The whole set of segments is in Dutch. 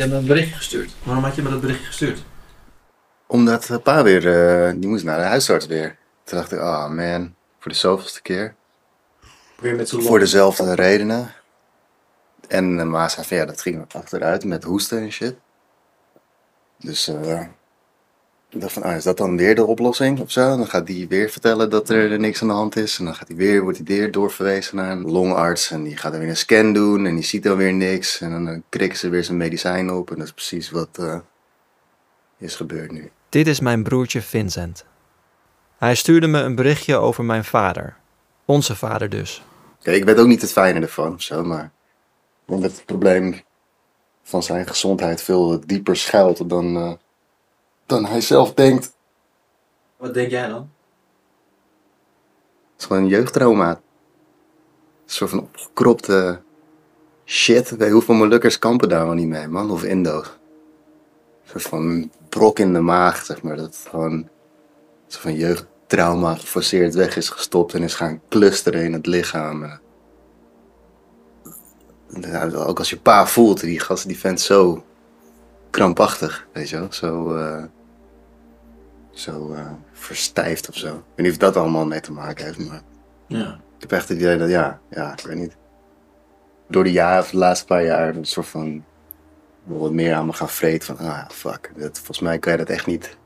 Je hebt me een berichtje gestuurd. Waarom had je me dat berichtje gestuurd? Omdat eh, pa weer, eh, die moest naar de huisarts weer. Toen dacht ik, oh man, voor de zoveelste keer. Weer met zo'n Voor dezelfde redenen. En uh, ma zei van ja, dat ging achteruit met hoesten en shit. Dus eh, ik dacht van, ah, is dat dan weer de oplossing of zo? Dan gaat die weer vertellen dat er niks aan de hand is. En dan gaat hij weer, wordt hij weer doorverwezen naar een longarts. En die gaat dan weer een scan doen en die ziet dan weer niks. En dan eh, krikken ze weer zijn medicijn op. En dat is precies wat eh, is gebeurd nu. Dit is mijn broertje Vincent. Hij stuurde me een berichtje over mijn vader. Onze vader dus. Kijk, ik weet ook niet het fijne ervan of zo, maar ik denk dat het probleem van zijn gezondheid veel dieper schuilt dan, eh, dan hij zelf denkt. Wat denk jij dan? Het is gewoon een jeugdtrauma. Een soort van opgekropte shit. Je, hoeveel Molukkers kampen daar wel niet mee, man? Of Indo's. Een soort van brok in de maag, zeg maar. Dat gewoon een soort van jeugdtrauma geforceerd weg is gestopt en is gaan clusteren in het lichaam. Ook als je pa voelt, die gast die vent zo krampachtig, weet je wel. Zo, eh, zo eh, verstijfd of zo. Ik weet niet of dat allemaal mee te maken heeft, maar Ja. ik heb echt het idee dat, ja, ja, ik weet niet. Door de jaren, of de laatste paar jaar, een soort van wat meer aan me gaan vreten van, ah, fuck, dat, volgens mij kan je dat echt niet,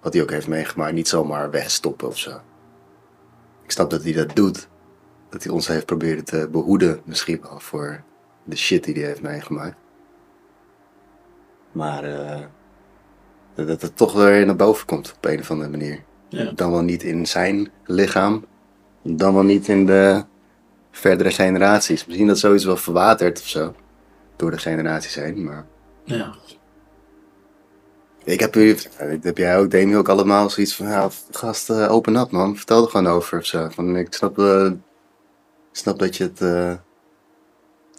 wat hij ook heeft meegemaakt, niet zomaar wegstoppen of zo. Ik snap dat hij dat doet, dat hij ons heeft proberen te behoeden, misschien wel, voor de shit die hij heeft meegemaakt. Maar eh, dat het toch weer naar boven komt op een of andere manier. Ja. Dan wel niet in zijn lichaam, dan wel niet in de verdere generaties. Misschien dat zoiets wel verwatert of zo, door de generaties heen, maar... Ja. Ik heb, heb jij ook, Demi, ook allemaal zoiets van, ja, gast, eh, open up man, vertel er gewoon over of zo. Van, ik snap, eh, snap dat je het, eh,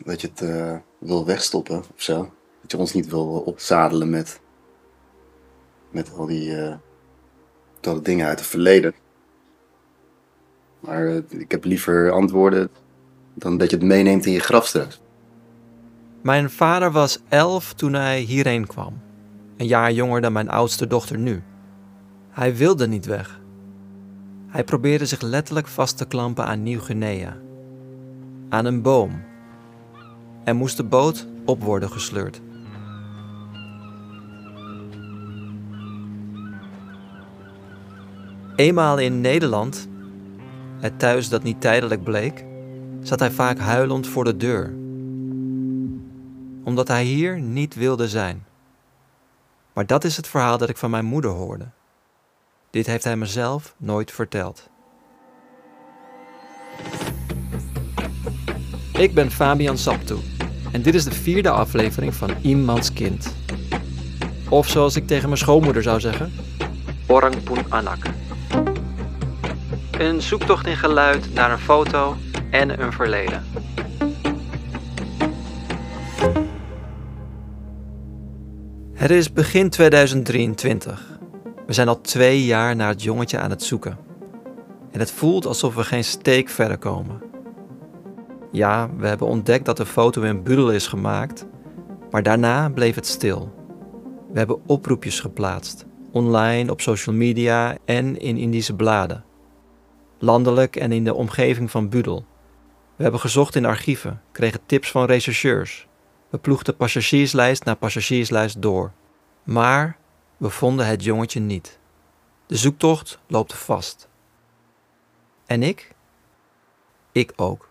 dat je het wil wegstoppen of zo. Dat je ons niet wil opzadelen met, met al die, die dingen uit het verleden. Maar eh, ik heb liever antwoorden dan dat je het meeneemt in je graf straks. Mijn vader was elf toen hij hierheen kwam. Een jaar jonger dan mijn oudste dochter nu. Hij wilde niet weg. Hij probeerde zich letterlijk vast te klampen aan Nieuw-Guinea. Aan een boom. En moest de boot op worden gesleurd. Eenmaal in Nederland, het thuis dat niet tijdelijk bleek, zat hij vaak huilend voor de deur omdat hij hier niet wilde zijn. Maar dat is het verhaal dat ik van mijn moeder hoorde. Dit heeft hij mezelf nooit verteld. Ik ben Fabian Saptoe en dit is de vierde aflevering van Iemands Kind. Of zoals ik tegen mijn schoonmoeder zou zeggen, Orang Poen Anak. Een zoektocht in geluid naar een foto en een verleden. Het is begin 2023. We zijn al twee jaar naar het jongetje aan het zoeken. En het voelt alsof we geen steek verder komen. Ja, we hebben ontdekt dat de foto in Budel is gemaakt, maar daarna bleef het stil. We hebben oproepjes geplaatst, online, op social media en in Indische bladen. Landelijk en in de omgeving van Budel. We hebben gezocht in archieven, kregen tips van rechercheurs. We ploegden passagierslijst na passagierslijst door. Maar we vonden het jongetje niet. De zoektocht loopt vast. En ik? Ik ook.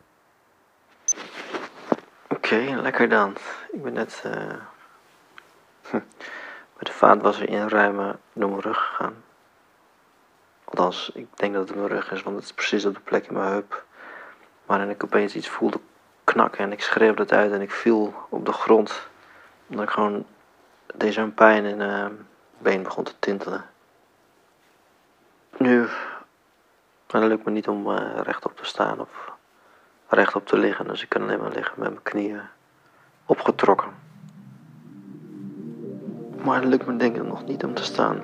Oké, lekker dan. Ik ben net eh met de vaatwasser inruimen door mijn rug gegaan. Althans, ik denk dat het mijn rug is, want het is precies op de plek in mijn heup. Waarin ik opeens iets voelde knakken en ik schreeuwde het uit en ik viel op de grond. Omdat ik gewoon deze een pijn in mijn been begon te tintelen. Nu, het lukt me niet om eh, rechtop te staan of rechtop te liggen, dus ik kan alleen maar liggen met mijn knieën opgetrokken. Maar het lukt me denk ik nog niet om te staan.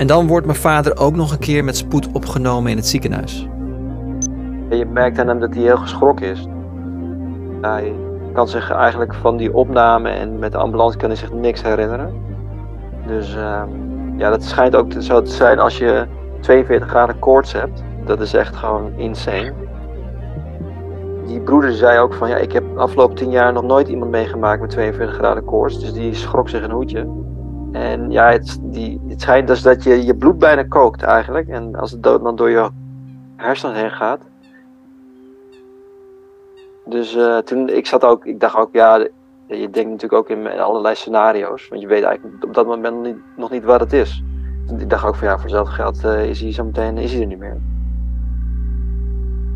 En dan wordt mijn vader ook nog een keer met spoed opgenomen in het ziekenhuis. En je merkt aan hem dat hij heel geschrokken is. Hij kan zich eigenlijk van die opname en met de ambulance kan hij zich niks herinneren. Dus ehm, ja, dat schijnt ook zo te zijn als je 42 graden koorts hebt. Dat is echt gewoon insane. Die broeder zei ook van ja, ik heb afgelopen 10 jaar nog nooit iemand meegemaakt met 42 graden koorts. Dus die schrok zich een hoedje. En ja, het, die, het schijnt dus dat je je bloed bijna kookt eigenlijk. En als het do- dan door je hersenen heen gaat. Dus eh, toen, ik zat ook, ik dacht ook, ja, je denkt natuurlijk ook in allerlei scenario's. Want je weet eigenlijk op dat moment nog niet, wat het is. Ik dacht ook van ja, voor hetzelfde geld eh, is hij zo meteen is hij er niet meer.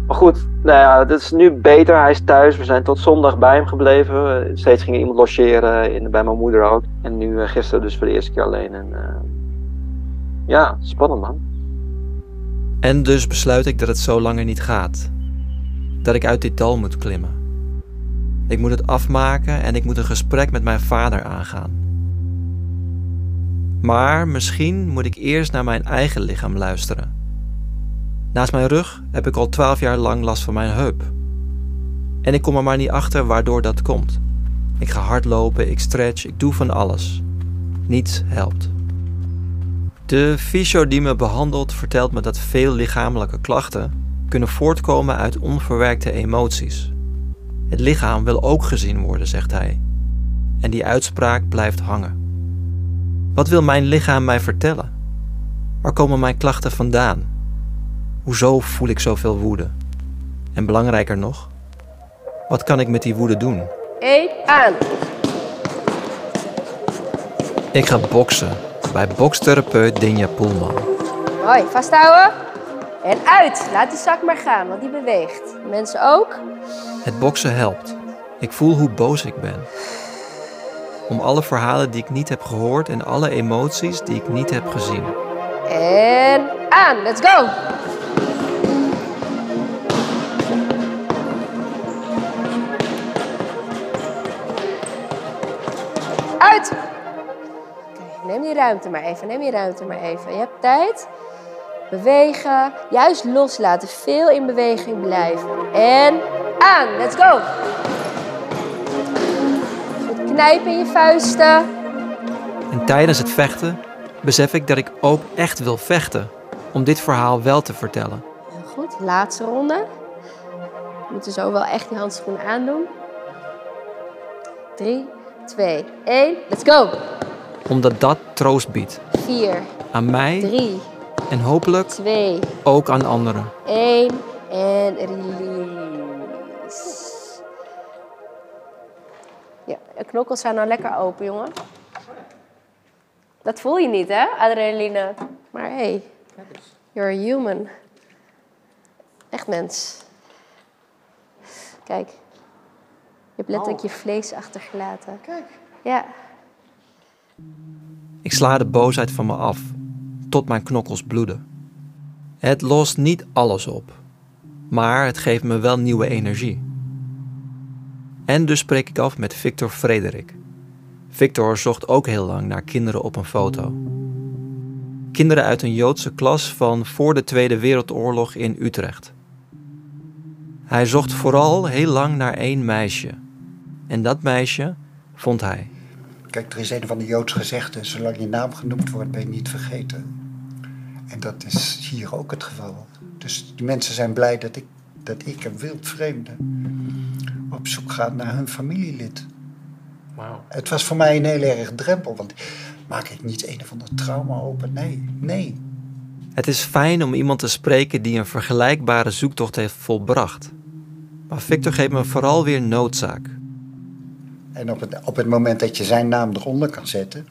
Maar goed, nou ja, het is nu beter. Hij is thuis. We zijn tot zondag bij hem gebleven. Eh, Steeds ging iemand logeren, in, bij mijn moeder ook. En nu eh, gisteren dus voor de eerste keer alleen. En, eh, ja, spannend man. En dus besluit ik dat het zo langer niet gaat. Dat ik uit dit dal moet klimmen. Ik moet het afmaken en ik moet een gesprek met mijn vader aangaan. Maar misschien moet ik eerst naar mijn eigen lichaam luisteren. Naast mijn rug heb ik al twaalf jaar lang last van mijn heup. En ik kom er maar niet achter waardoor dat komt. Ik ga hardlopen, ik stretch, ik doe van alles. Niets helpt. De fysio die me behandelt vertelt me dat veel lichamelijke klachten kunnen voortkomen uit onverwerkte emoties. Het lichaam wil ook gezien worden, zegt hij. En die uitspraak blijft hangen. Wat wil mijn lichaam mij vertellen? Waar komen mijn klachten vandaan? Hoezo voel ik zoveel woede? En belangrijker nog, wat kan ik met die woede doen? 1, aan. Ik ga boksen bij bokstherapeut Dinja Poelman. Hoi, vasthouden. En uit. Laat die zak maar gaan, want die beweegt. Mensen ook. Het boksen helpt. Ik voel hoe boos ik ben. Om alle verhalen die ik niet heb gehoord en alle emoties die ik niet heb gezien. En aan. Let's go. Neem die ruimte maar even. Neem die ruimte maar even. Je hebt tijd. Bewegen. Juist loslaten. Veel in beweging blijven. En aan. Let's go. Goed knijpen in je vuisten. En tijdens het vechten besef ik dat ik ook echt wil vechten. Om dit verhaal wel te vertellen. Goed, laatste ronde. We moeten zo wel echt die handschoenen aandoen. 3, 2, 1, let's go. Omdat dat troost biedt. 4, Aan mij 3, en hopelijk 2, ook aan anderen. 1 en release. Ja, de knokkels zijn nou lekker open, jongen. Dat voel je niet, hè, adrenaline. Maar hey, you're a human. Echt mens. Kijk, je hebt letterlijk je vlees achtergelaten. Kijk. Ja. Ik sla de boosheid van me af, tot mijn knokkels bloeden. Het lost niet alles op, maar het geeft me wel nieuwe energie. En dus spreek ik af met Victor Frederik. Victor zocht ook heel lang naar kinderen op een foto. Kinderen uit een Joodse klas van voor de Tweede Wereldoorlog in Utrecht. Hij zocht vooral heel lang naar één meisje. En dat meisje vond hij. Kijk, er is een van de Joods gezegden: zolang je naam genoemd wordt, ben je niet vergeten. En dat is hier ook het geval. Dus die mensen zijn blij dat ik, dat ik een wildvreemde, op zoek ga naar hun familielid. Het was voor mij een heel erg drempel, want maak ik niet een of ander trauma open? Nee, nee. Het is fijn om iemand te spreken die een vergelijkbare zoektocht heeft volbracht. Maar Victor geeft me vooral weer noodzaak. En op het, op het moment dat je zijn naam eronder kan zetten,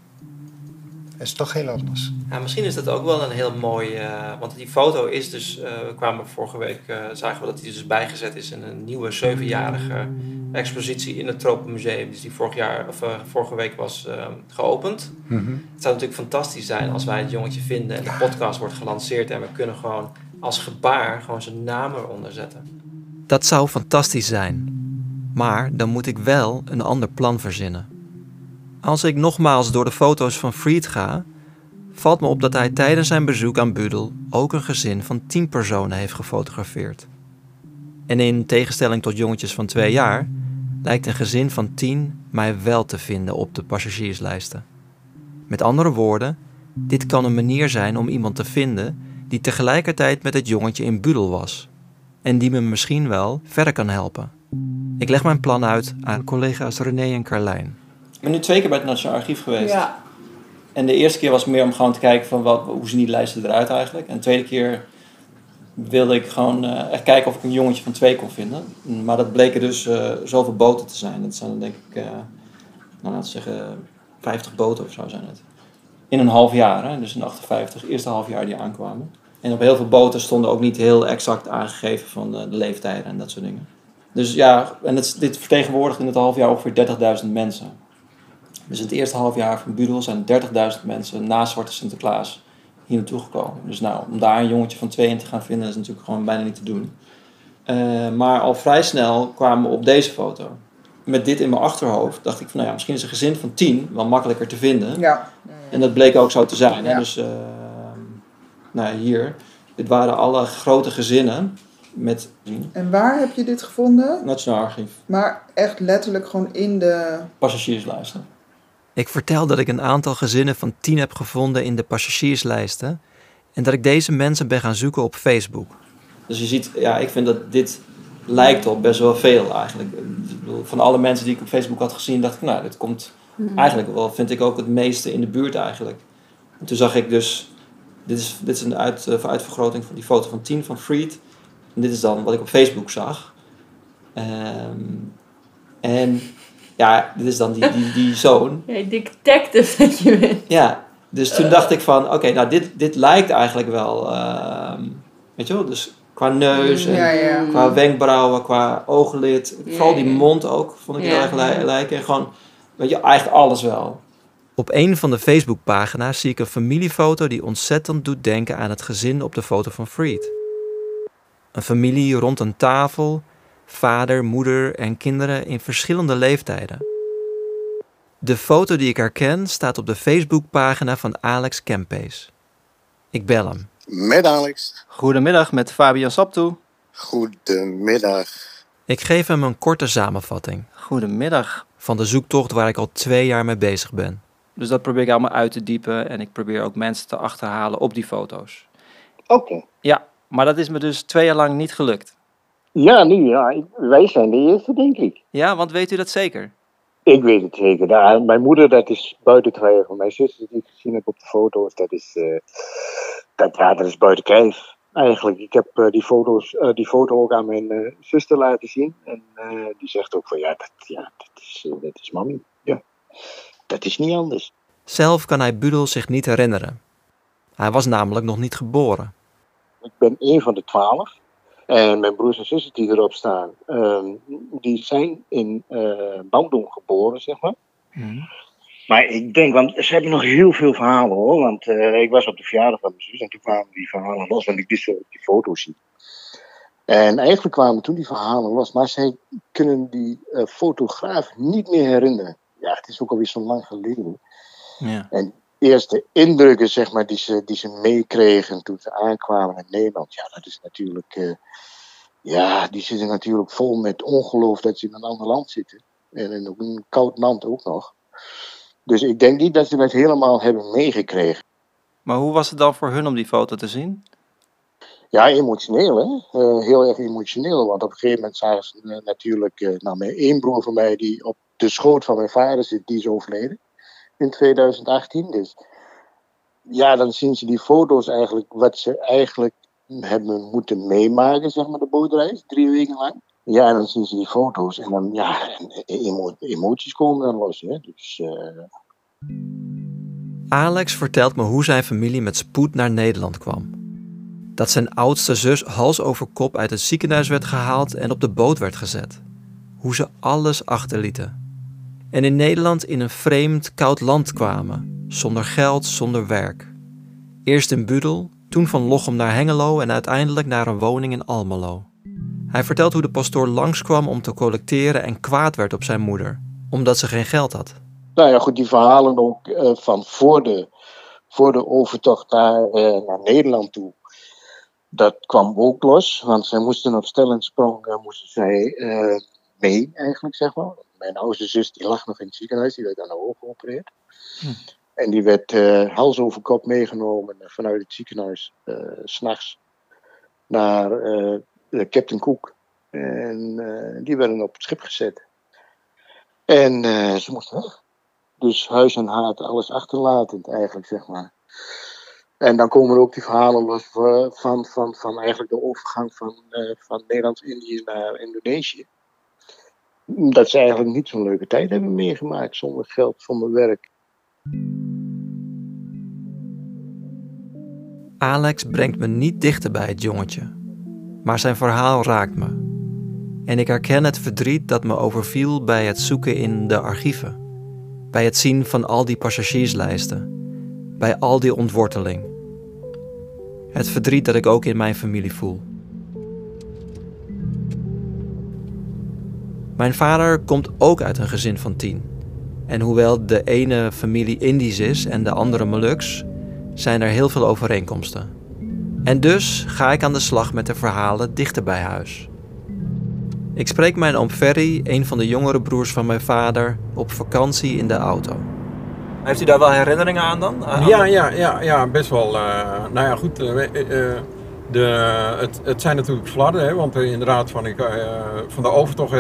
is het toch heel anders. Ja, misschien is dat ook wel een heel mooi. eh, want die foto is dus. eh, we kwamen vorige week. eh, zagen we dat die dus bijgezet is in een nieuwe zevenjarige expositie in het Tropenmuseum. Dus die vorig jaar, of, vorige week was eh, geopend. Het zou natuurlijk fantastisch zijn als wij het jongetje vinden en de podcast wordt gelanceerd en we kunnen gewoon als gebaar gewoon zijn naam eronder zetten. Dat zou fantastisch zijn. Maar dan moet ik wel een ander plan verzinnen. Als ik nogmaals door de foto's van Fried ga, valt me op dat hij tijdens zijn bezoek aan Budel ook een gezin van 10 personen heeft gefotografeerd. En in tegenstelling tot jongetjes van twee jaar, lijkt een gezin van tien mij wel te vinden op de passagierslijsten. Met andere woorden, dit kan een manier zijn om iemand te vinden die tegelijkertijd met het jongetje in Budel was. En die me misschien wel verder kan helpen. Ik leg mijn plan uit aan collega's René en Carlijn. Ik ben nu twee keer bij het Nationaal Archief geweest. Ja. En de eerste keer was meer om gewoon te kijken van wat, hoe zien die lijsten eruit eigenlijk. En de tweede keer wilde ik gewoon eh, echt kijken of ik een jongetje van twee kon vinden. Maar dat bleken dus eh, zoveel boten te zijn. Dat zijn dan denk ik, eh, nou laten we zeggen, 50 boten of zo zijn het. In een half jaar, hè? dus in 58, eerste half jaar die aankwamen. En op heel veel boten stonden ook niet heel exact aangegeven van de leeftijden en dat soort dingen. Dus ja, en het, dit vertegenwoordigt in het half jaar ongeveer 30.000 mensen. Dus in het eerste half jaar van Budel zijn 30.000 mensen na Zwarte Sinterklaas hier naartoe gekomen. Dus nou, om daar een jongetje van twee in te gaan vinden is natuurlijk gewoon bijna niet te doen. Uh, maar al vrij snel kwamen we op deze foto. Met dit in mijn achterhoofd dacht ik van nou ja, misschien is een gezin van tien wel makkelijker te vinden. Ja. En dat bleek ook zo te zijn. Hè? Ja. Dus uh, nou hier, dit waren alle grote gezinnen met En waar heb je dit gevonden? Nationaal Archief, Maar echt letterlijk gewoon in de... passagierslijsten. Ik vertel dat ik een aantal gezinnen van tien heb gevonden in de passagierslijsten en dat ik deze mensen ben gaan zoeken op Facebook. Dus je ziet, ja, ik vind dat dit lijkt op best wel veel eigenlijk. Ik bedoel, Van alle mensen die ik op Facebook had gezien, dacht ik, nou, dit komt eigenlijk wel, vind ik ook het meeste in de buurt eigenlijk. En toen zag ik dus, dit is, dit is een uit, uh, uitvergroting van die foto van 10 van Freed. En dit is dan wat ik op Facebook zag. Um, en ja, dit is dan die, die, die zoon. Ja, detective dat je bent. Ja, dus toen dacht ik van, oké, okay, nou dit, dit lijkt eigenlijk wel, uh, weet je wel, dus qua neus en Ja, ja. qua wenkbrauwen, qua ooglid, vooral die mond ook, vond ik Ja. heel erg li- lijken. En gewoon, weet je, eigenlijk alles wel. Op een van de Facebookpagina's zie ik een familiefoto die ontzettend doet denken aan het gezin op de foto van Freed. Een familie rond een tafel, vader, moeder en kinderen in verschillende leeftijden. De foto die ik herken staat op de Facebookpagina van Alex Kempees. Ik bel hem. Met Alex. Goedemiddag, met Fabian Saptoe. Goedemiddag. Ik geef hem een korte samenvatting Goedemiddag. van de zoektocht waar ik al twee jaar mee bezig ben. Dus dat probeer ik allemaal uit te diepen en ik probeer ook mensen te achterhalen op die foto's. Oké. Ja, maar dat is me dus twee jaar lang niet gelukt. Ja, nu ja. Wij zijn de eerste, denk ik. Ja, want weet u dat zeker? Ik weet het zeker. Nou, mijn moeder, dat is buiten twijfel. Mijn zuster die ik gezien heb op de foto's, dat is, eh, dat, ja, dat is buiten kijf. Eigenlijk, ik heb eh, die, foto's, eh, die foto ook aan mijn eh, zuster laten zien. En eh, die zegt ook van, ja, dat, ja, dat, is, dat is mami. Ja, dat is niet anders. Zelf kan hij Budel zich niet herinneren. Hij was namelijk nog niet geboren. Ik ben één van de twaalf. En mijn broers en zussen die erop staan, ehm, die zijn in eh Boudon geboren, zeg maar. Maar ik denk, want ze hebben nog heel veel verhalen hoor. Want eh, ik was op de verjaardag van mijn zus en toen kwamen die verhalen los. Want ik wist wel op die foto's zien. En eigenlijk kwamen toen die verhalen los. Maar zij kunnen die eh, fotograaf niet meer herinneren. Ja, het is ook alweer zo lang geleden. Ja. En eerste indrukken, zeg maar, die ze, die ze meekregen toen ze aankwamen in Nederland. Ja, dat is natuurlijk. eh, ja, die zitten natuurlijk vol met ongeloof dat ze in een ander land zitten. En in een koud land ook nog. Dus ik denk niet dat ze dat helemaal hebben meegekregen. Maar hoe was het dan voor hun om die foto te zien? Ja, emotioneel, hè? Eh, heel erg emotioneel. Want op een gegeven moment zagen ze eh, natuurlijk. nou, mijn één broer van mij, die op de schoot van mijn vader zit, die is overleden. In 2018. Dus ja, dan zien ze die foto's eigenlijk. wat ze eigenlijk hebben moeten meemaken, zeg maar, de bootreis. Drie weken lang. Ja, dan zien ze die foto's. En dan, ja, emoties komen dan los, hè? Dus. eh, Alex vertelt me hoe zijn familie met spoed naar Nederland kwam. Dat zijn oudste zus hals over kop uit het ziekenhuis werd gehaald en op de boot werd gezet. Hoe ze alles achterlieten. En in Nederland in een vreemd, koud land kwamen, zonder geld, zonder werk. Eerst in Budel, toen van Lochem naar Hengelo en uiteindelijk naar een woning in Almelo. Hij vertelt hoe de pastoor langskwam om te collecteren en kwaad werd op zijn moeder, omdat ze geen geld had. Nou ja, goed, die verhalen ook eh, van voor de, voor de overtocht naar, eh, naar Nederland toe. Dat kwam ook los, want zij moesten op stel en sprong, eh, moesten zij, mee, eigenlijk, zeg maar. Mijn oudste zus die lag nog in het ziekenhuis, die werd aan de ogen geopereerd. En die werd eh, hals over kop meegenomen vanuit het ziekenhuis, eh, s s'nachts, naar eh, de Captain Cook. En eh, die werden op het schip gezet. En eh, ze moesten weg. Dus huis en haat, alles achterlatend eigenlijk, zeg maar. En dan komen er ook die verhalen los van, van, van, van eigenlijk de overgang van, eh, van Nederlands-Indië naar Indonesië. Dat ze eigenlijk niet zo'n leuke tijd hebben meegemaakt zonder geld, zonder werk. Alex brengt me niet dichter bij het jongetje, maar zijn verhaal raakt me. En ik herken het verdriet dat me overviel bij het zoeken in de archieven, bij het zien van al die passagierslijsten, bij al die ontworteling. Het verdriet dat ik ook in mijn familie voel. Mijn vader komt ook uit een gezin van tien. En hoewel de ene familie Indisch is en de andere Molux, zijn er heel veel overeenkomsten. En dus ga ik aan de slag met de verhalen dichter bij huis. Ik spreek mijn oom Ferry, een van de jongere broers van mijn vader, op vakantie in de auto. Heeft u daar wel herinneringen aan dan? Aan- Ja, ja, ja, ja, best wel. eh, nou ja, goed. eh, eh, de, het, het zijn natuurlijk flarden, hè, want inderdaad van, ik, eh, van de overtocht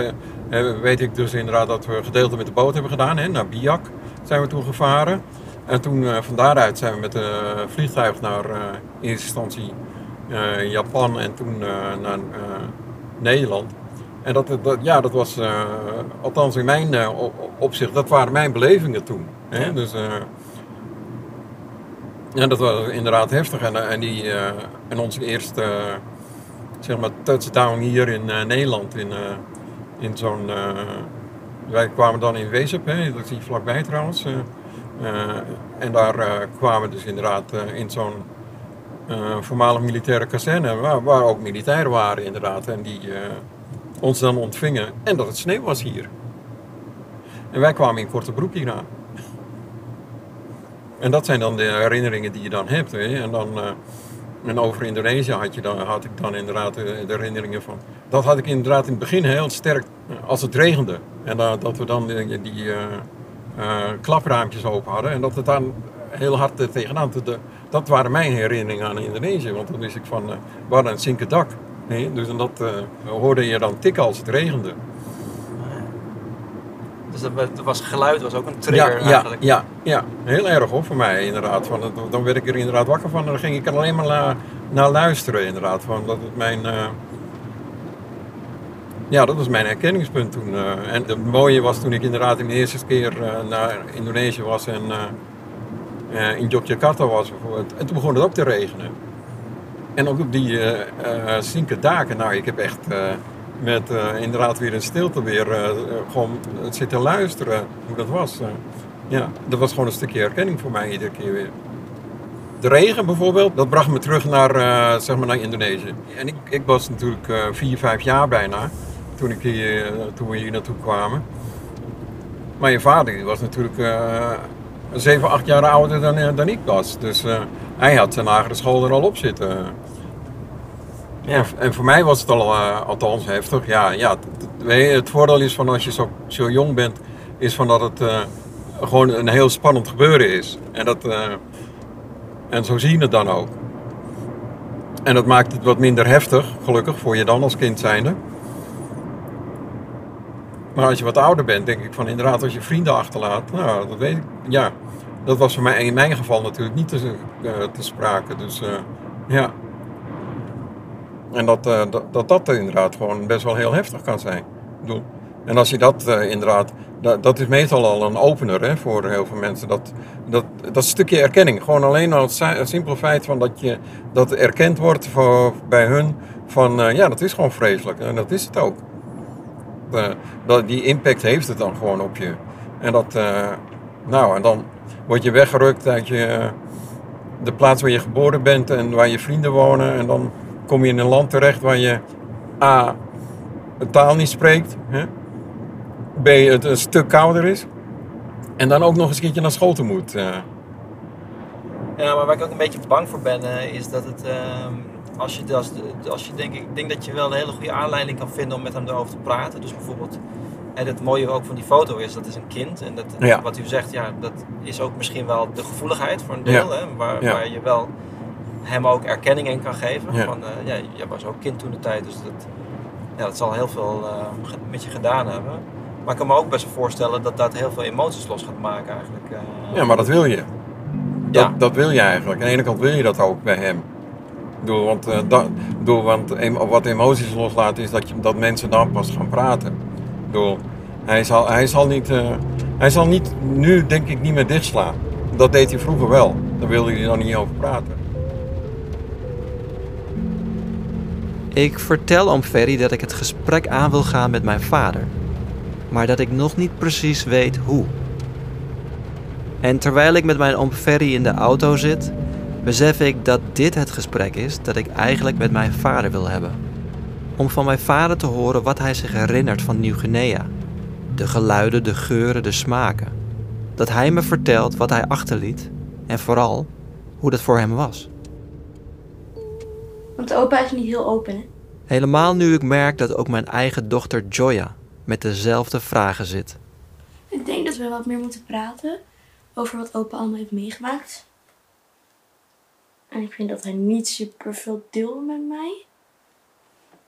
weet ik dus inderdaad dat we gedeelte met de boot hebben gedaan. Hè, naar Biak zijn we toen gevaren. En toen eh, van daaruit zijn we met een vliegtuig naar eh, in eerste instantie eh, Japan en toen eh, naar eh, Nederland. En dat, dat, ja, dat was, eh, althans in mijn eh, op- opzicht, dat waren mijn belevingen toen. Hè? Ja. Dus, eh, ja, dat was inderdaad heftig. En, eh, en, die, eh, en onze eerste eh, zeg maar, touchdown hier in eh, Nederland, in, eh, in zo'n... eh, wij kwamen dan in Wezep, hè, dat is hier vlakbij trouwens. eh, eh, en daar kwamen dus inderdaad in zo'n voormalig militaire kazerne, waar, waar ook militairen waren inderdaad. En die ons dan ontvingen. En dat het sneeuw was hier. En wij kwamen in korte broek hier aan. En dat zijn dan de herinneringen die je dan hebt. Hè? En dan en over Indonesië had, je dan, had ik dan inderdaad de, herinneringen van. Dat had ik inderdaad in het begin heel sterk als het regende. En da- dat we dan die, die eh, eh, klapraampjes open hadden. En dat het dan heel hard er tegenaan. De, dat waren mijn herinneringen aan Indonesië. Want dan wist ik van, eh, we hadden een zinken dak. hè. dus en dat eh, hoorde je dan tikken als het regende. Dus dat, dat was geluid was ook een trigger Ja, ja, eigenlijk. ja, ja, heel erg hoor voor mij inderdaad. Van, dan werd ik er inderdaad wakker van en dan ging ik er alleen maar naar, naar luisteren inderdaad. Van, dat het mijn, eh, ja, dat was mijn herkenningspunt toen. eh. en het mooie was toen ik inderdaad in de eerste keer eh, naar Indonesië was en eh, in Yogyakarta was bijvoorbeeld. En toen begon het ook te regenen. En ook op die eh, zinken daken, nou ik heb echt met inderdaad weer in stilte weer eh, gewoon zitten luisteren hoe dat was. ja, dat was gewoon een stukje herkenning voor mij iedere keer weer. De regen bijvoorbeeld, dat bracht me terug naar, zeg maar naar Indonesië. En ik, ik was natuurlijk vier, vijf jaar bijna toen, ik hier, eh, toen we hier naartoe kwamen. Maar je vader die was natuurlijk eh, zeven, acht jaar ouder dan, eh, dan ik was. Dus eh, hij had zijn lagere school er al op zitten. Ja. En voor mij was het al, althans heftig. Ja, ja, het, voordeel is van als je zo, zo jong bent, is van dat het gewoon een heel spannend gebeuren is. En, dat, en zo zie je het dan ook. En dat maakt het wat minder heftig, gelukkig, voor je dan als kind zijnde. Maar als je wat ouder bent, denk ik van inderdaad, als je vrienden achterlaat, nou, dat weet ik, ja. Dat was voor mij in mijn geval natuurlijk niet te, eh, te sprake. Dus eh, ja. En dat, eh, dat, dat dat inderdaad gewoon best wel heel heftig kan zijn. Ik en als je dat inderdaad, dat, dat is meestal al een opener hè, voor heel veel mensen. Dat, dat, dat stukje erkenning. Gewoon alleen al het, het simpele feit van dat, je, dat erkend wordt voor, bij hun van ja, dat is gewoon vreselijk. En dat is het ook. Eh, dat, die impact heeft het dan gewoon op je. En dat, eh, nou, en dan word je weggerukt uit je, de plaats waar je geboren bent en waar je vrienden wonen. En dan kom je in een land terecht waar je A. de taal niet spreekt. Hè? B. het een stuk kouder is. En dan ook nog eens een keertje naar school toe moet. eh. Ja, maar waar ik ook een beetje bang voor ben, is dat het. ehm, als je, als, als je denk, ik denk dat je wel een hele goede aanleiding kan vinden om met hem erover te praten. Dus bijvoorbeeld, en het mooie ook van die foto is, dat is een kind. En dat, Ja. wat u zegt, ja, dat is ook misschien wel de gevoeligheid voor een deel. Ja. Hè, waar, Ja. waar je wel hem ook erkenning in kan geven. Van, eh, ja, je was ook kind toen de tijd, dus dat, ja, dat zal heel veel eh, met je gedaan hebben. Maar ik kan me ook best voorstellen dat dat heel veel emoties los gaat maken eigenlijk. eh. Ja, maar dat wil je. Dat, Ja. dat wil je eigenlijk. Aan de ene kant wil je dat ook bij hem. Bedoel, want, bedoel, want wat emoties loslaat is dat, je, dat mensen dan pas gaan praten. Bedoel, hij, zal, hij, zal niet, eh, hij zal niet, nu denk ik niet meer dichtslaan. Dat deed hij vroeger wel. Daar wilde hij dan niet over praten. Ik vertel oom Ferry dat ik het gesprek aan wil gaan met mijn vader, maar dat ik nog niet precies weet hoe. En terwijl ik met mijn oom Ferry in de auto zit, besef ik dat dit het gesprek is dat ik eigenlijk met mijn vader wil hebben. Om van mijn vader te horen wat hij zich herinnert van Nieuw-Guinea. De geluiden, de geuren, de smaken. Dat hij me vertelt wat hij achterliet en vooral hoe dat voor hem was. Want opa is niet heel open, hè? Helemaal nu ik merk dat ook mijn eigen dochter Joya met dezelfde vragen zit. Ik denk dat we wat meer moeten praten over wat opa allemaal heeft meegemaakt. En ik vind dat hij niet super veel deelde met mij.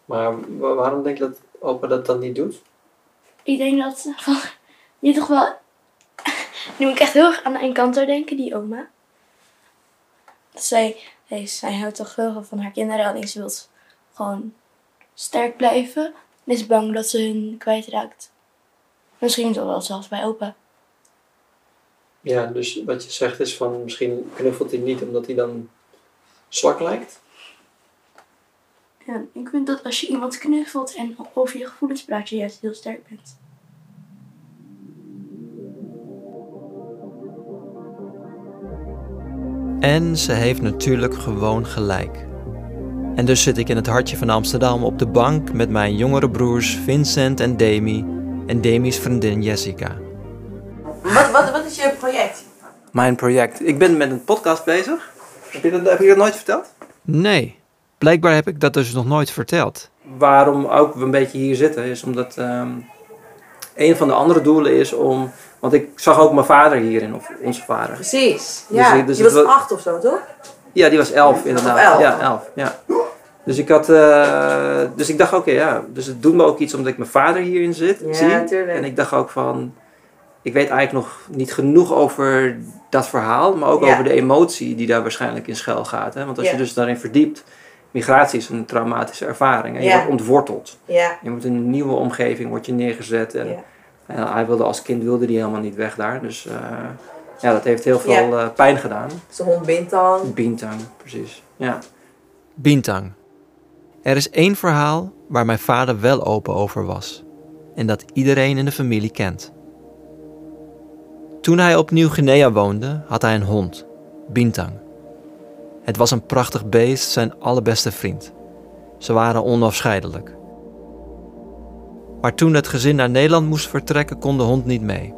Maar wa- waarom denk je dat opa dat dan niet doet? Ik denk dat van, je toch wel. Nu moet ik echt heel erg aan de Encanto denken, die oma. Zij, zij, zij houdt toch heel veel van haar kinderen, alleen ze wil gewoon sterk blijven. En is bang dat ze hun kwijtraakt. Misschien toch wel zelfs bij opa. Ja, dus wat je zegt is van misschien knuffelt hij niet omdat hij dan zwak lijkt. Ja, ik vind dat als je iemand knuffelt en over je gevoelens praat, je juist heel sterk bent. En ze heeft natuurlijk gewoon gelijk. En dus zit ik in het hartje van Amsterdam op de bank met mijn jongere broers Vincent en Demi en Demi's vriendin Jessica. Wat, wat, wat is je project? Mijn project. Ik ben met een podcast bezig. Heb je dat, heb je dat nooit verteld? Nee, blijkbaar heb ik dat dus nog nooit verteld. Waarom ook we een beetje hier zitten, is omdat ehm, een van de andere doelen is om. Want ik zag ook mijn vader hierin, of onze vader. Precies. Dus Ja, ik- dus was wa- acht of zo, toch? Ja, die was elf inderdaad. Elf. Ja, elf. Ja. Dus ik had, eh, dus ik dacht, oké, ja, dus het doet me ook iets omdat ik mijn vader hierin zit, Ja, zie. tuurlijk. En ik dacht ook van, ik weet eigenlijk nog niet genoeg over dat verhaal, maar ook Ja. over de emotie die daar waarschijnlijk in schuil gaat. Hè? Want als Ja. je dus daarin verdiept, migratie is een traumatische ervaring en je wordt ontworteld. Ja. Je wordt in een nieuwe omgeving wordt je neergezet en, Ja. en hij wilde als kind wilde hij helemaal niet weg daar, dus eh, ja, dat heeft heel veel Ja. eh, pijn gedaan. Zijn hond Bintang. Bintang, precies. Ja. Bintang. Er is één verhaal waar mijn vader wel open over was. En dat iedereen in de familie kent. Toen hij op Nieuw-Guinea woonde, had hij een hond, Bintang. Het was een prachtig beest, zijn allerbeste vriend. Ze waren onafscheidelijk. Maar toen het gezin naar Nederland moest vertrekken, kon de hond niet mee.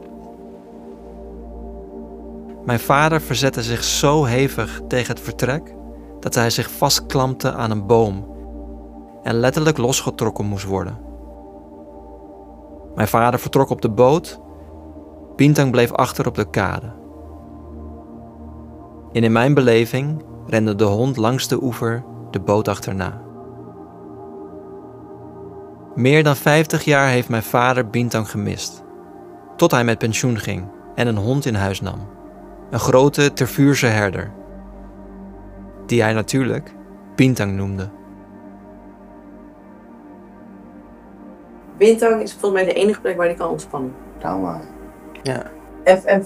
Mijn vader verzette zich zo hevig tegen het vertrek dat hij zich vastklampte aan een boom en letterlijk losgetrokken moest worden. Mijn vader vertrok op de boot, Bintang bleef achter op de kade. En in mijn beleving rende de hond langs de oever de boot achterna. Meer dan 50 jaar heeft mijn vader Bintang gemist, tot hij met pensioen ging en een hond in huis nam. Een grote tervuurse herder, die hij natuurlijk Bintang noemde. Bintang is volgens mij de enige plek waar hij kan ontspannen. Trauma. Ja. En, en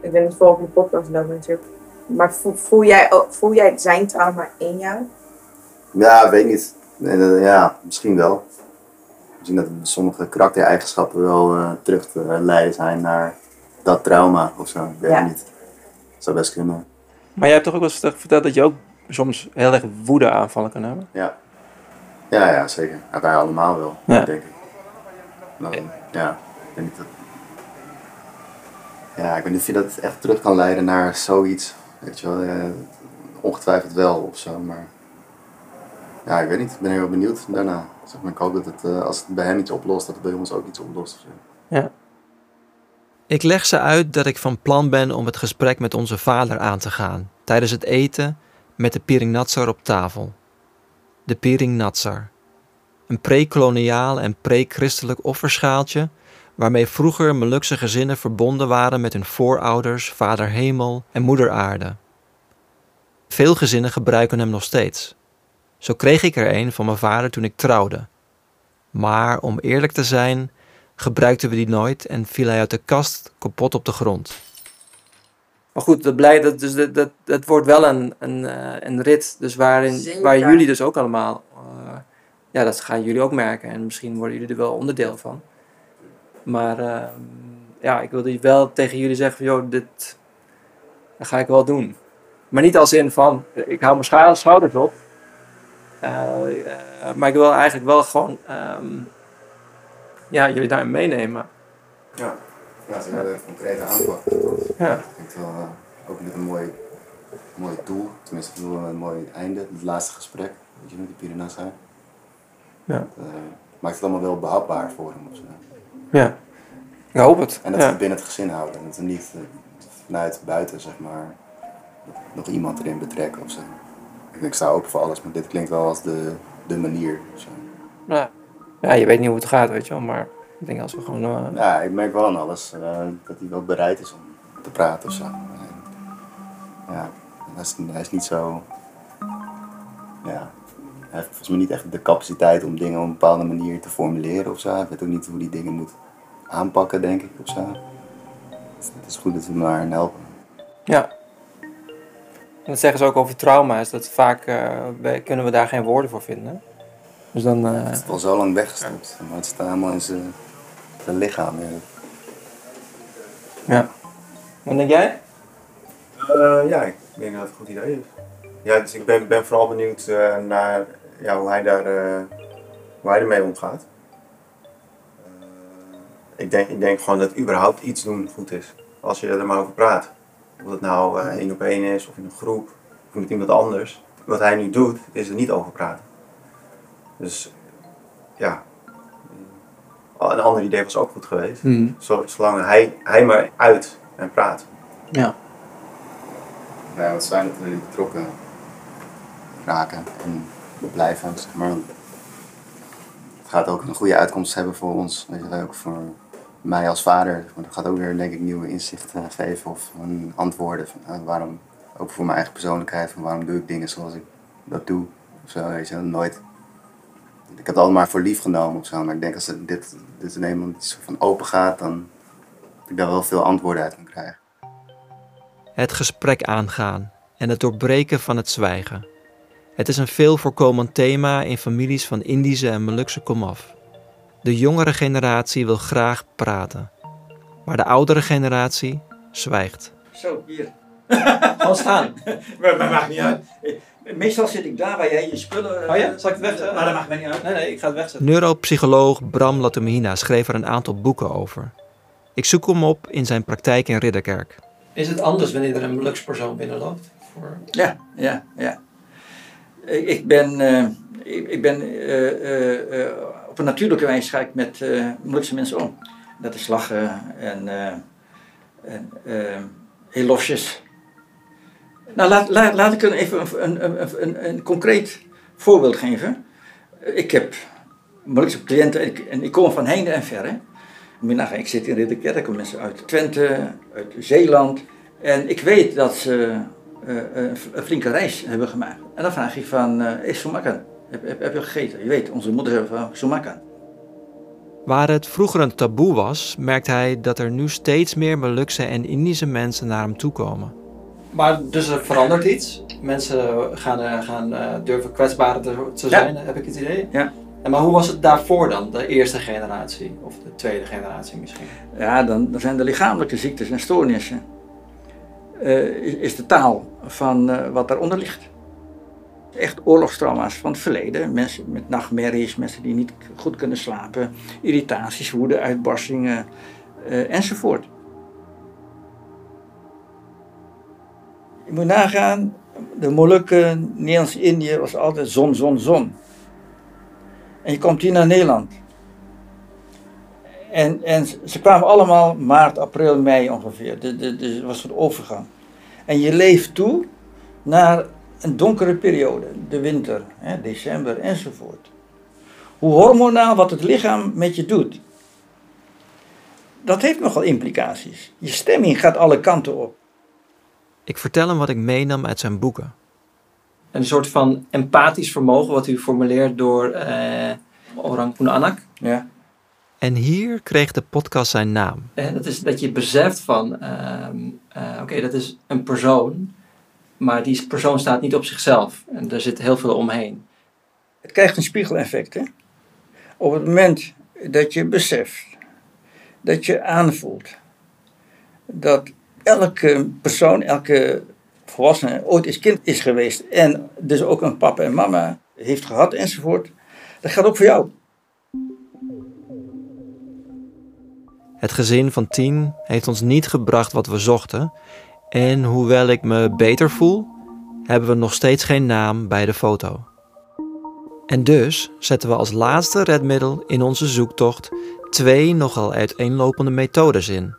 ik ben het volgende podcast lopen natuurlijk. Maar voel, voel, jij, ook- voel jij zijn trauma in jou? Ja, weet niet. Nee, dat- ja, misschien wel. Misschien dat sommige karaktereigenschappen wel eh, terug te leiden zijn naar dat trauma of zo. Ik weet Ja. het niet. Dat zou best kunnen. Maar jij hebt toch ook wel eens verteld dat je ook soms heel erg woede aanvallen kan hebben? Ja. Ja, ja, zeker. Ja, wij allemaal wel, Ja. denk ik. Dan, ja, ik niet dat... Ja, ik weet niet of je dat echt terug kan leiden naar zoiets. Weet je wel, eh, ongetwijfeld wel of zo, maar... Ja, ik weet niet. Ik ben heel benieuwd daarna. Zeg maar, ik hoop dat het, eh, als het bij hem iets oplost, dat het bij ons ook iets oplost. Ja. Ik leg ze uit dat ik van plan ben om het gesprek met onze vader aan te gaan tijdens het eten met de Piring Natsar op tafel. De Piring Natsar. Een pre-koloniaal en pre-christelijk offerschaaltje waarmee vroeger Molukse gezinnen verbonden waren met hun voorouders, vader hemel en moeder aarde. Veel gezinnen gebruiken hem nog steeds. Zo kreeg ik er een van mijn vader toen ik trouwde. Maar om eerlijk te zijn, gebruikten we die nooit en viel hij uit de kast kapot op de grond. Maar goed, dat, blij, dat, dus dat, dat, dat wordt wel een, een, eh, een rit, dus waarin, Zeker. waar jullie dus ook allemaal, eh, ja, dat gaan jullie ook merken en misschien worden jullie er wel onderdeel van. Maar eh, ja, ik wilde wel tegen jullie zeggen van, joh, dit dat ga ik wel doen. Maar niet als in van, ik hou mijn schouders op. Eh, eh, maar ik wil eigenlijk wel gewoon, ehm, ja, jullie daarin meenemen. Ja, ja ze hebben een concrete aanpak. Ja. Ik denk wel eh, ook een mooi, mooi doel. Tenminste, ik bedoel, een mooi einde. Het laatste gesprek. Weet je, met die Pirinassa. Ja. Dat, maakt het allemaal wel behapbaar voor hem. Of zo. Ja, ik hoop het. En dat we binnen het gezin houden. En dat we niet eh, vanuit buiten, zeg maar, nog iemand erin betrekken of zo. Ik, sta open voor alles, maar dit klinkt wel als de, de manier. Zo. Ja. ja, je weet niet hoe het gaat, weet je wel, maar ik denk als we gewoon... eh, Ja, ik merk wel aan alles eh, dat hij wel bereid is om te praten of zo. En, ja, hij is, hij is niet zo. Ja, hij heeft volgens mij niet echt de capaciteit om dingen op een bepaalde manier te formuleren of zo. Hij weet ook niet hoe die dingen moet aanpakken, denk ik of zo. Het is goed dat we hem daar helpen. Ja. En dat zeggen ze ook over trauma, is dat vaak eh, wij- kunnen we daar geen woorden voor vinden. Dus dan... eh, Het is al zo lang weggestopt, maar het staat helemaal in zijn, lichaam. Ja. ja. Wat denk jij? Eh, ja, ik denk dat het een goed idee is. Ja, dus ik ben, ben vooral benieuwd eh, naar ja, hoe, hij daar, eh, hoe hij ermee omgaat. Eh, ik, denk, ik denk gewoon dat überhaupt iets doen goed is. Als je er maar over praat. Of het nou eh, één op één is, of in een groep, of met iemand anders. Wat hij nu doet, is er niet over praten. Dus ja, een ander idee was ook goed geweest. Mhm. Zo- Zolang hij, hij maar uit en praat. Ja. Ja, het is fijn dat we betrokken raken en blijven, zeg maar. Het gaat ook een goede uitkomst hebben voor ons, weet je, ook voor mij als vader. Maar dat gaat ook weer, denk ik, nieuwe inzichten geven of een antwoorden van eh, waarom, ook voor mijn eigen persoonlijkheid, van waarom doe ik dingen zoals ik dat doe. Of je, nooit. Ik heb het allemaal maar voor lief genomen of zo, maar ik denk als dit, dit in iets van open gaat, dan dat ik daar wel veel antwoorden uit kan krijgen. Het gesprek aangaan en het doorbreken van het zwijgen. Het is een veel voorkomend thema in families van Indische en Molukse komaf. De jongere generatie wil graag praten, maar de oudere generatie zwijgt. Zo, hier. Gewoon staan. maar, maar maakt niet uit. Eh, Meestal zit ik daar waar jij je spullen... Oh ja? Zal ik het wegzetten? Maar dat maakt mij niet uit. Nee, nee, ik ga het wegzetten. Neuropsycholoog Bram Latumhina schreef er een aantal boeken over. Ik zoek hem op in zijn praktijk in Ridderkerk. Is het anders wanneer er een Molukse persoon binnenloopt? Voor... Ja, ja, ja. Ik ben, eh, ik, ik ben eh, eh, eh, een natuurlijke wijze ga ik met eh Molukse mensen om. Dat is lachen en, eh, en eh, heel losjes. Nou, laat, laat, ik even een, een, een, een, concreet voorbeeld geven. Ik heb Molukse cliënten en ik, kom van heinde en verre. Ik zit in Ridderkerk, er komen mensen uit Twente, uit Zeeland. En ik weet dat ze een flinke reis hebben gemaakt. En dan vraag ik van, is Somakan? Heb, heb, heb je gegeten? Je weet, onze moeder heeft van Somakan. Waar het vroeger een taboe was, merkt hij dat er nu steeds meer Molukse en Indische mensen naar hem toe komen. Maar dus er verandert iets. Mensen gaan, eh, gaan eh, durven kwetsbaarder te, Ja. zijn, heb ik het idee. Ja. En maar hoe was het daarvoor dan? De eerste generatie? Of de tweede generatie misschien? Ja, dan, dan zijn de lichamelijke ziektes en stoornissen. eh, is, is de taal van eh, wat daaronder ligt. Echt oorlogstrauma's van het verleden. Mensen met nachtmerries, mensen die niet goed kunnen slapen, irritaties, woede, uitbarstingen eh, enzovoort. Je moet nagaan, de Molukken, Nederlands-Indië was altijd zon, zon, zon. En je komt hier naar Nederland. En, en ze kwamen allemaal maart, april, mei ongeveer. Dus was een overgang. En je leeft toe naar een donkere periode, de winter, hè, december enzovoort. Hoe hormonaal wat het lichaam met je doet. Dat heeft nogal implicaties. Je stemming gaat alle kanten op. Ik vertel hem wat ik meenam uit zijn boeken. Een soort van empathisch vermogen wat u formuleert door eh Orang Anak. Ja. En hier kreeg de podcast zijn naam. En dat is dat je beseft van, ehm, eh, oké, dat is een persoon, maar die persoon staat niet op zichzelf. En er zit heel veel omheen. Het krijgt een spiegeleffect. Hè? Op het moment dat je beseft, dat je aanvoelt, dat elke persoon, elke volwassene ooit eens kind is geweest en dus ook een papa en mama heeft gehad enzovoort, dat gaat ook voor jou. Het gezin van tien heeft ons niet gebracht wat we zochten. En hoewel ik me beter voel, hebben we nog steeds geen naam bij de foto. En dus zetten we als laatste redmiddel in onze zoektocht twee nogal uiteenlopende methodes in.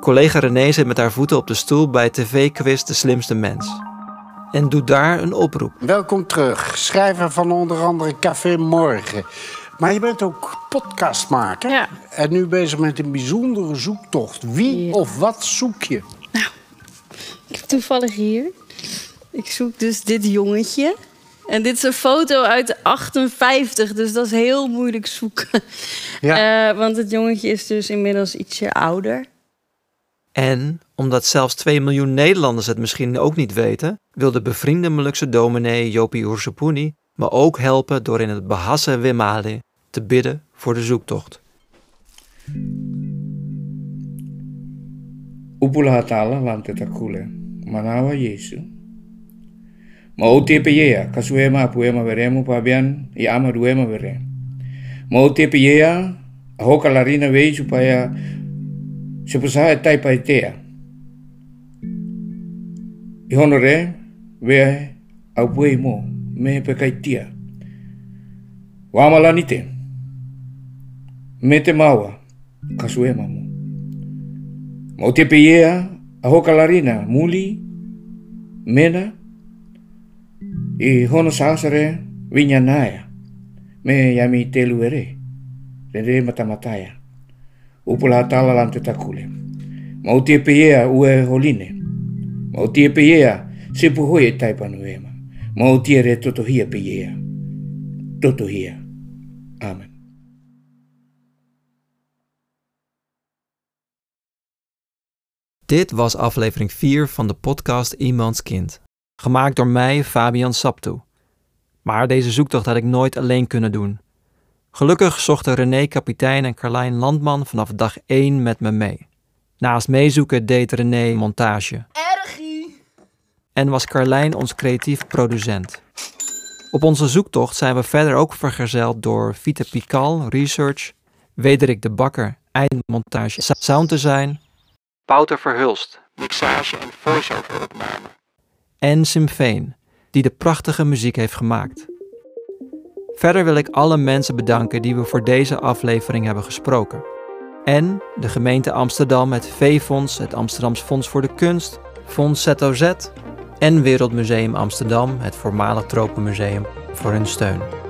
Collega René zit met haar voeten op de stoel bij tv-quiz De Slimste Mens. En doet daar een oproep. Welkom terug, schrijver van onder andere Café Morgen. Maar je bent ook podcastmaker. Ja. En nu bezig met een bijzondere zoektocht. Wie of wat zoek je? Ik heb toevallig hier. Ik zoek dus dit jongetje. En dit is een foto uit 58, dus dat is heel moeilijk zoeken. Eh, want het jongetje is dus inmiddels ietsje ouder. En, omdat zelfs 2 miljoen Nederlanders het misschien ook niet weten, wil de bevriende Molukse dominee Jopie me ook helpen door in het Bahasa Wimali te bidden voor de zoektocht. Upula hatala lan te takule. Manawa Yesu. Ma o kasuema apuema veremo pabian, i ama duema vere. Ma o te peyea, a larina e taipa e tea. I honore, vea au puei me pekaitia. Wamala ni te. Me te maua, kasuema mo. Ma o te peyea, a hoka larina, muli, mena, i hono sāsare vinya nāia, me yami telu ere, re re matamataya. Upula tala lan te takule. Ma o te peyea ue holine. Ma o te peyea se puhoi e taipanu ema. Ma o te re totohia peyea. Totohia. Amen. Dit was aflevering 4 van de podcast Iemands Kind. Gemaakt door mij, Fabian Saptu. Maar deze zoektocht had ik nooit alleen kunnen doen. Gelukkig zochten René Kapitein en Carlijn Landman vanaf dag 1 met me mee. Naast meezoeken deed René montage. En was Carlijn ons creatief producent. Op onze zoektocht zijn we verder ook vergezeld door Vita Pikal, Research, Wederik de Bakker, eindmontage, sound design, Wouter Verhulst, mixage en voice-over. En Simfeen, die de prachtige muziek heeft gemaakt. Verder wil ik alle mensen bedanken die we voor deze aflevering hebben gesproken. En de gemeente Amsterdam, het V-Fonds, het Amsterdams Fonds voor de Kunst, Fonds ZOZ en Wereldmuseum Amsterdam, het voormalig Tropenmuseum, voor hun steun.